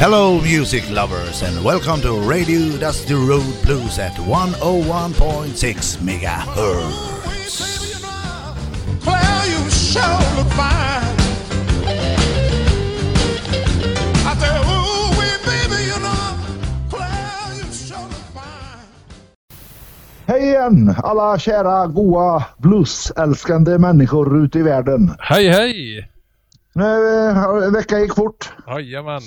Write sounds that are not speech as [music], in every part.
Hello, music lovers, and welcome to Radio Dusty Road Blues at 101.6 megahertz. Claire, you sure look fine. I said, ooh, wee, baby, you know, Claire, you sure look fine. Hej igen alla kära goa bluesälskande människor ute i världen. Hej hej! Nu, eh, veckan gick fort. Jajamän.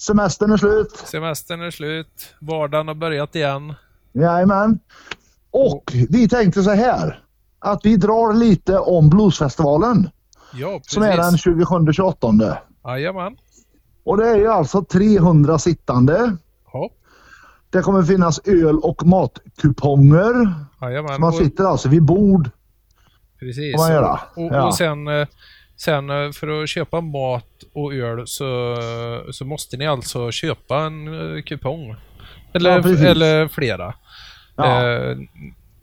Semestern är slut. Semestern är slut. Vardagen har börjat igen. Jajamän. Och vi tänkte så här. Att vi drar lite om bluesfestivalen. Ja, precis. Som är den 27-28. Jajamän. Och det är ju alltså 300 sittande. Ja. Det kommer finnas öl och matkuponger. Jajamän. Så man Och- sitter alltså vid bord. Precis. göra. Och, Ja. och sen, eh, sen eh, för att köpa mat och öl så, så måste ni alltså köpa en eh, kupong. Eller, Ja, eller flera. Ja. Eh,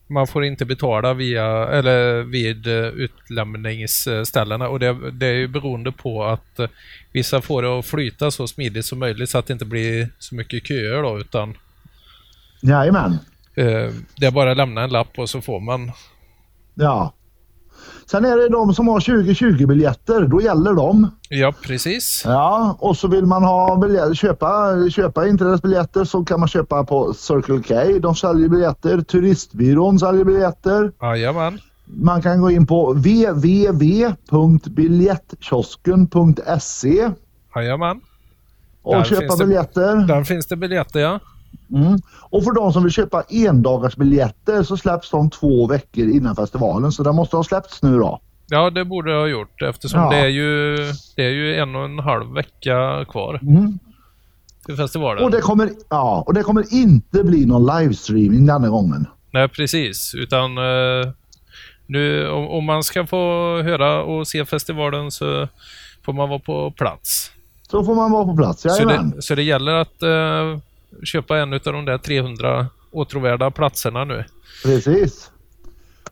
man får inte betala via, eller vid eh, utlämningsställena och det, det är ju beroende på att vissa får det att flyta så smidigt som möjligt så att det inte blir så mycket köer då utan Jajamän. eh, det är bara att lämna en lapp och så får man. Ja. Sen är det de som har 2020 biljetter. Då gäller de. Ja, precis. Ja, och så vill man ha biljetter, köpa, köpa inträdesbiljetter så kan man köpa på Circle K. De säljer biljetter. Turistbyrån säljer biljetter. Jajamän. Man kan gå in på www.biljettkiosken.se Jajamän. och Där köpa finns det- biljetter. Där finns det biljetter ja. Mm. Och för de som vill köpa endagarsbiljetter så släpps de två veckor innan festivalen. Så de måste ha släppts nu då. Ja, det borde jag ha gjort eftersom Ja. det, är ju, det är ju en och en halv vecka kvar Mm. till festivalen. Och, det kommer, ja, och det kommer inte bli någon livestreaming denna gången. Nej, precis. Utan eh, nu, om, om man ska få höra och se festivalen så får man vara på plats. Så får man vara på plats. Så Jajamän. det, så det gäller att eh, köpa en av de där 300 åtråvärda platserna nu. Precis.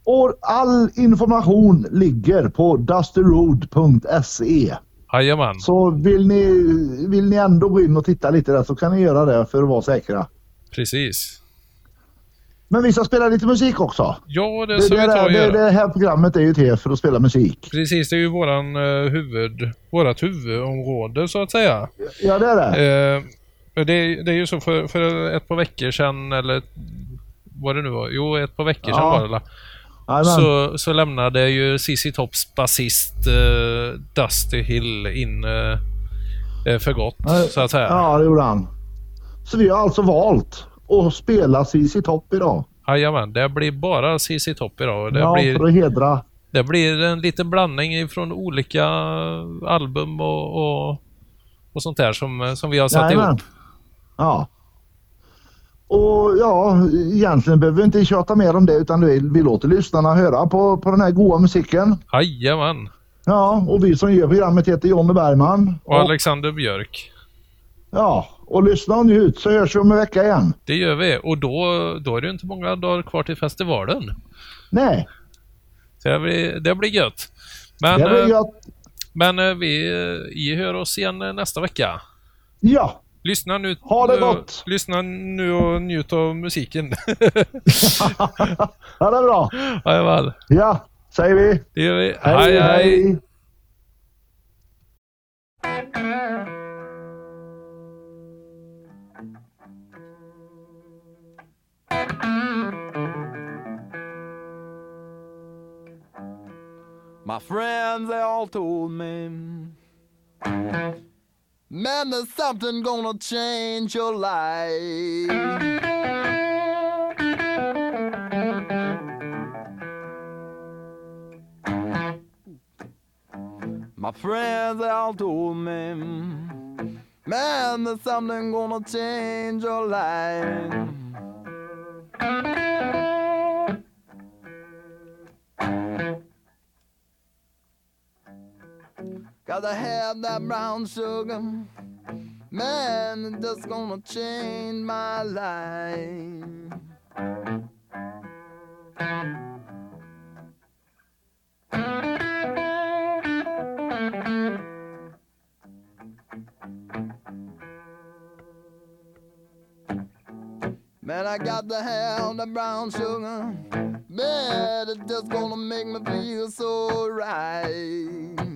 Och all information ligger på dustyroad.se. Jajamän. Så vill ni, vill ni ändå gå in och titta lite där så kan ni göra det för att vara säkra. Precis. Men vi ska spela lite musik också. Ja, det ska det, vi ta och det, det här programmet är ju till för att spela musik. Precis, det är ju våran eh, huvud, vårat huvudområde så att säga. Ja, det är det. Eh, det, är- det är ju så för, för ett par veckor sedan, eller vad det nu var, jo ett par veckor sedan Ja. var det. Jajamän. så, så lämnade ju CC Tops basist eh, Dusty Hill in eh, eh, för gott, Ja, så att säga. Ja, det gjorde han. Så vi har alltså valt att spela CC Topp idag. Jajamän, det blir bara CC Top idag. Det, ja, blir, för att hedra. det blir en liten blandning från olika album och, och, och sånt där som, som vi har satt Jajamän. ihop. Ja. Och ja, egentligen behöver vi inte tjata mer om det utan vi, vi låter lyssnarna höra på, på den här goa musiken. Jajamän. Ja, och vi som gör programmet heter Jonny Bergman. Och Alexander Björk. ja, och lyssna och njut så hörs vi om en vecka igen. Det gör vi. Och då, då är det inte många dagar kvar till festivalen. Nej, Så det blir, det blir gött. Men, det blir eh, gött. men eh, vi, eh, vi hör oss igen eh, nästa vecka. Ja, Lyssna nu, Ha det gott. lyssna nu och njut av musiken. [laughs] ja det är bra. Jajamän, Ja, säger vi. det gör vi. hej. hej. My friends, they all told me, man, there's something gonna change your life. My friends, they all told me, man, there's something gonna change your life. Have that brown sugar. Man, that's gonna change my life. Man, I got to have the brown sugar. Man, it's just gonna make me feel so right.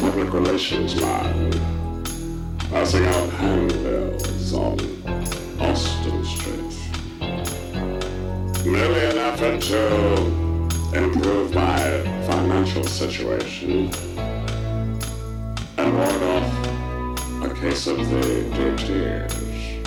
public relations line, passing out handbills on Austin Street. Merely an effort to improve my financial situation and ward off a case of the tears.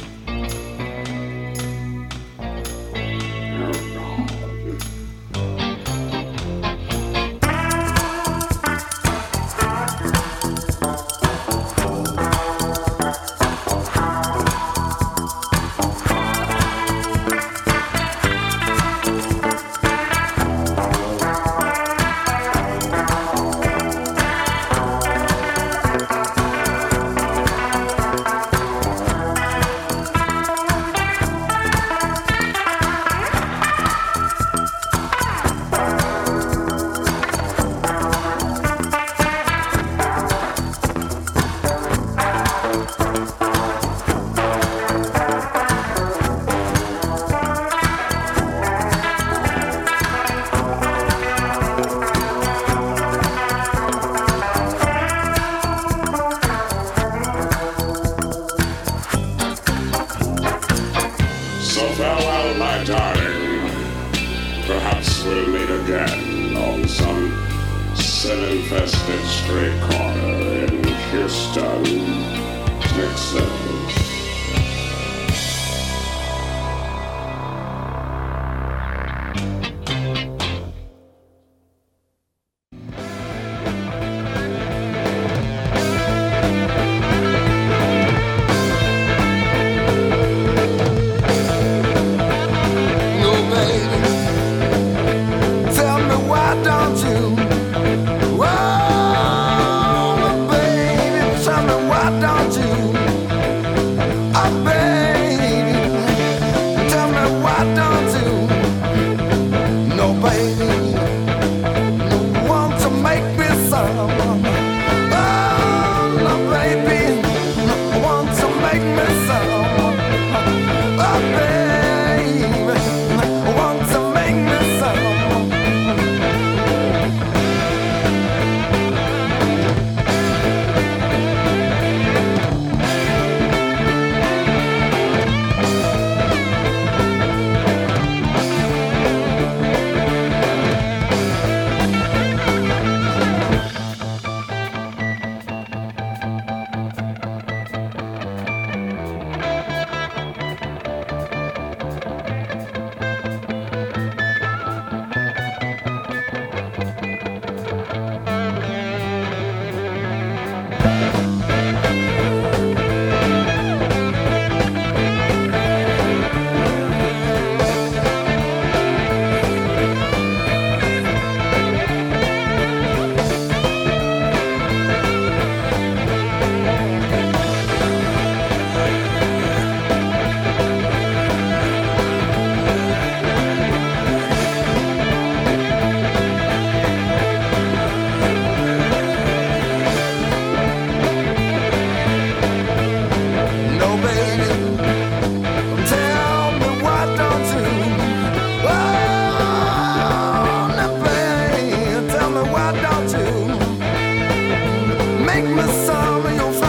make me sorry.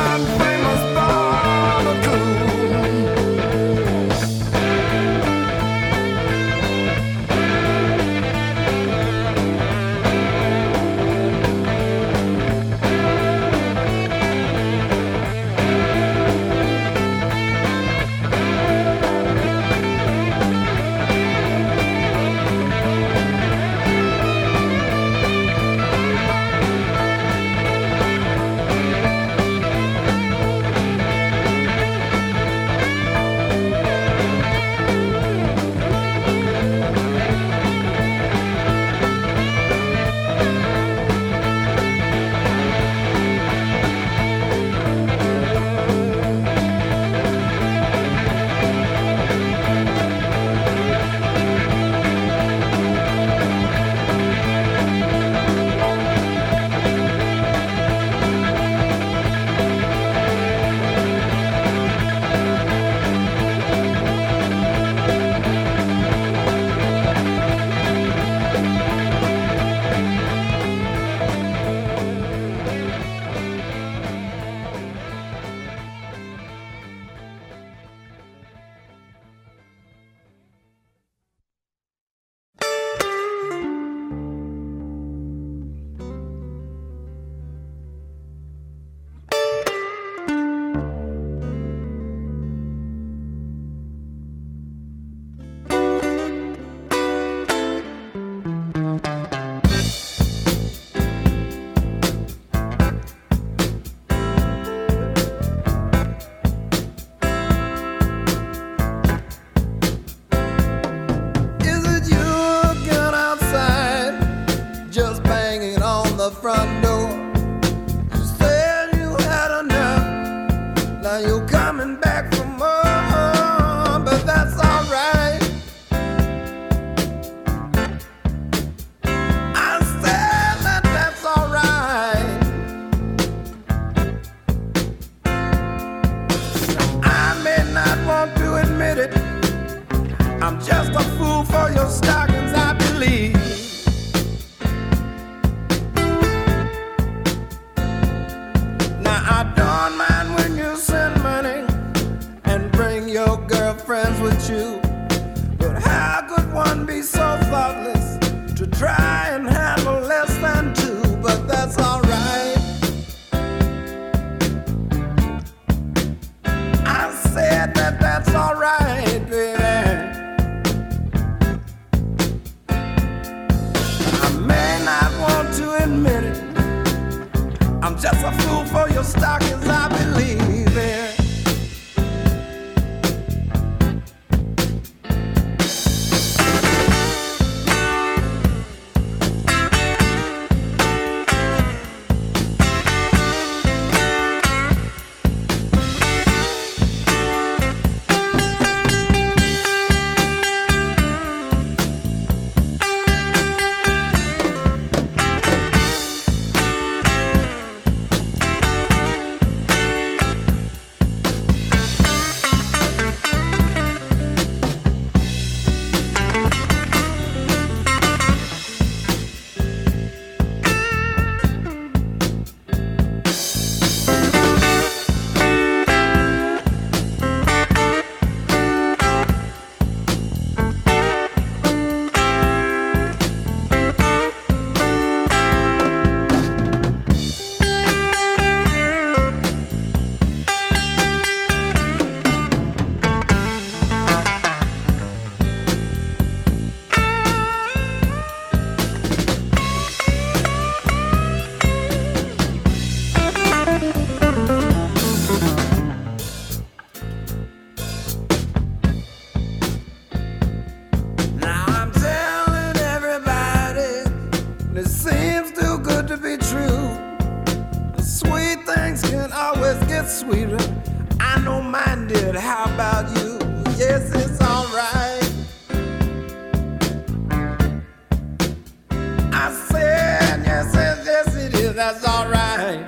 I said, yes, yes, yes, it is. That's alright.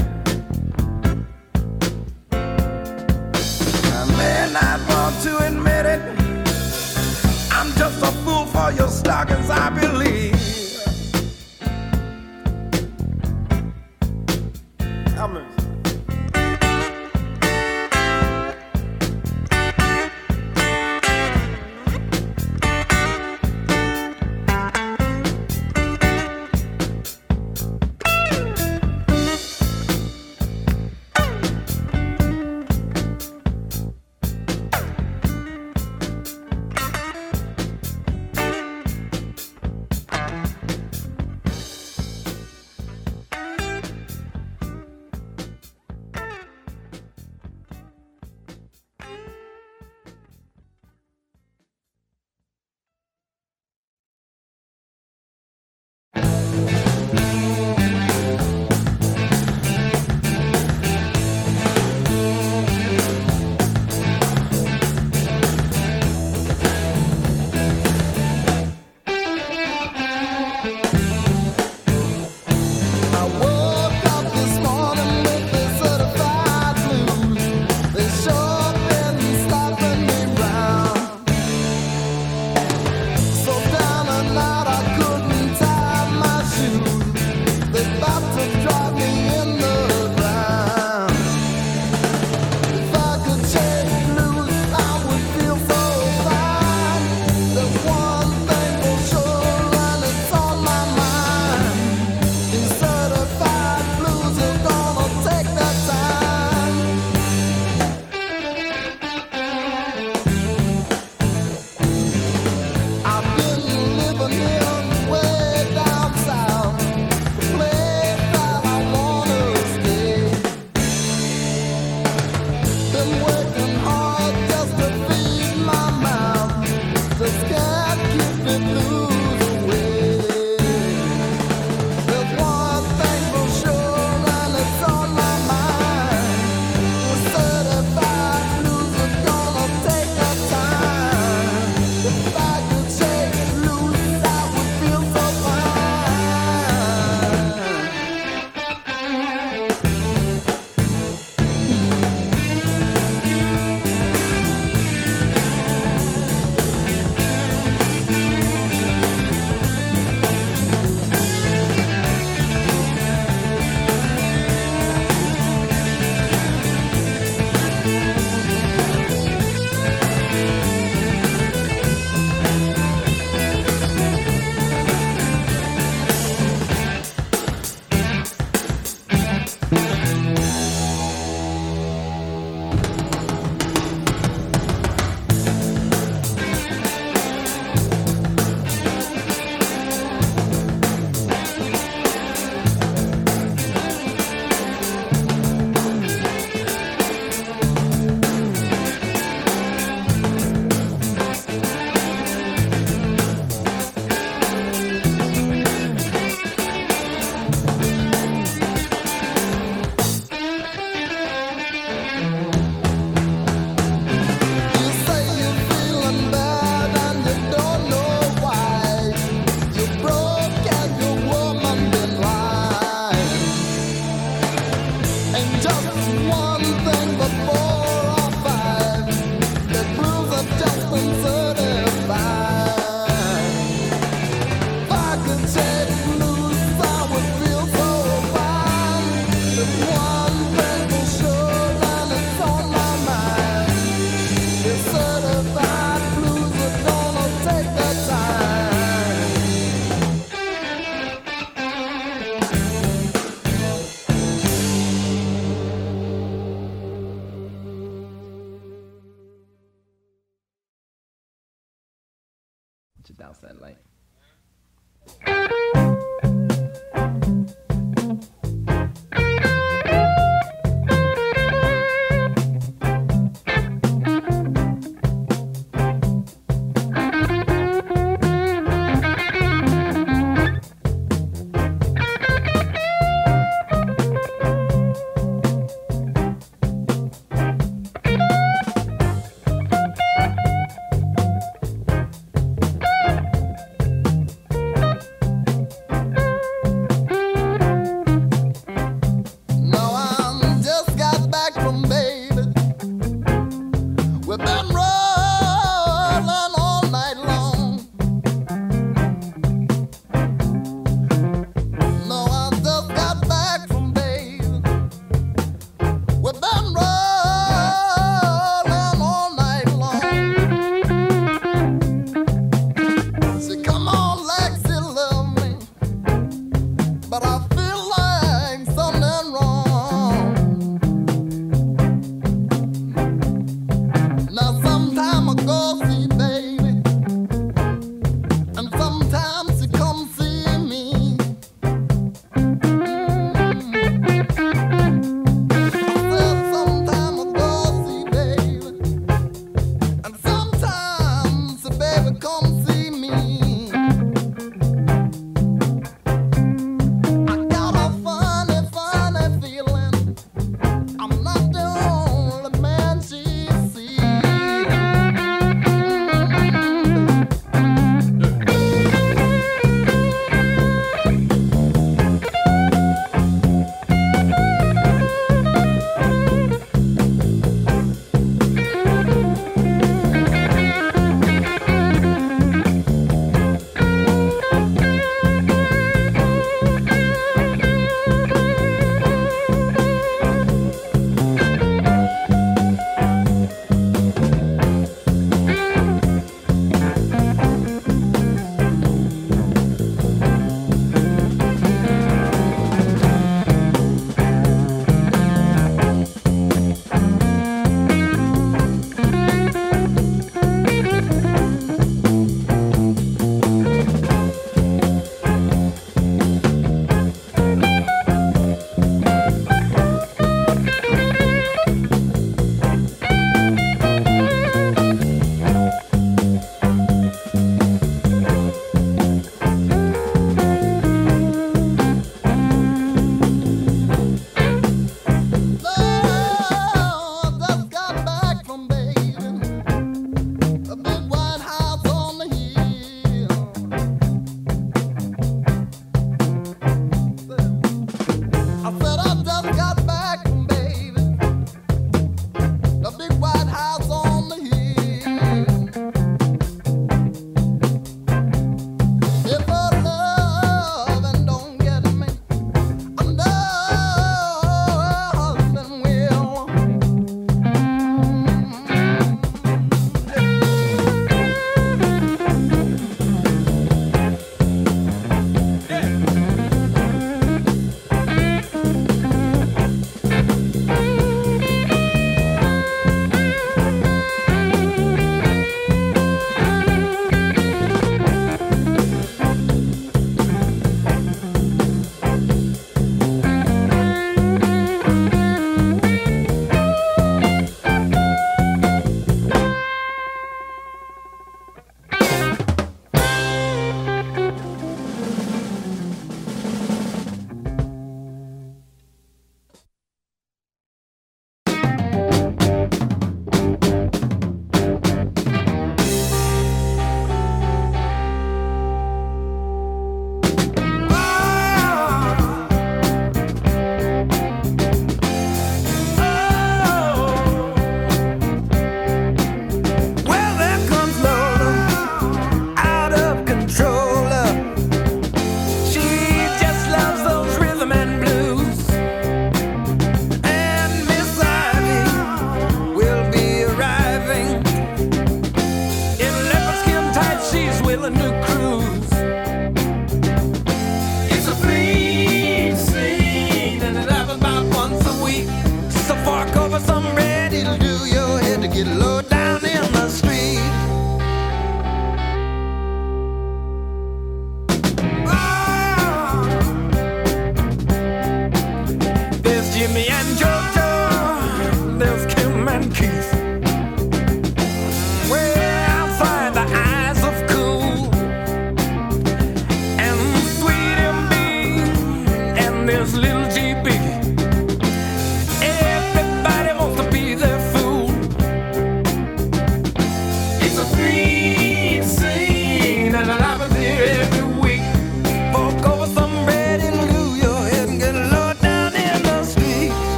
I may not want to admit it. I'm just a fool for your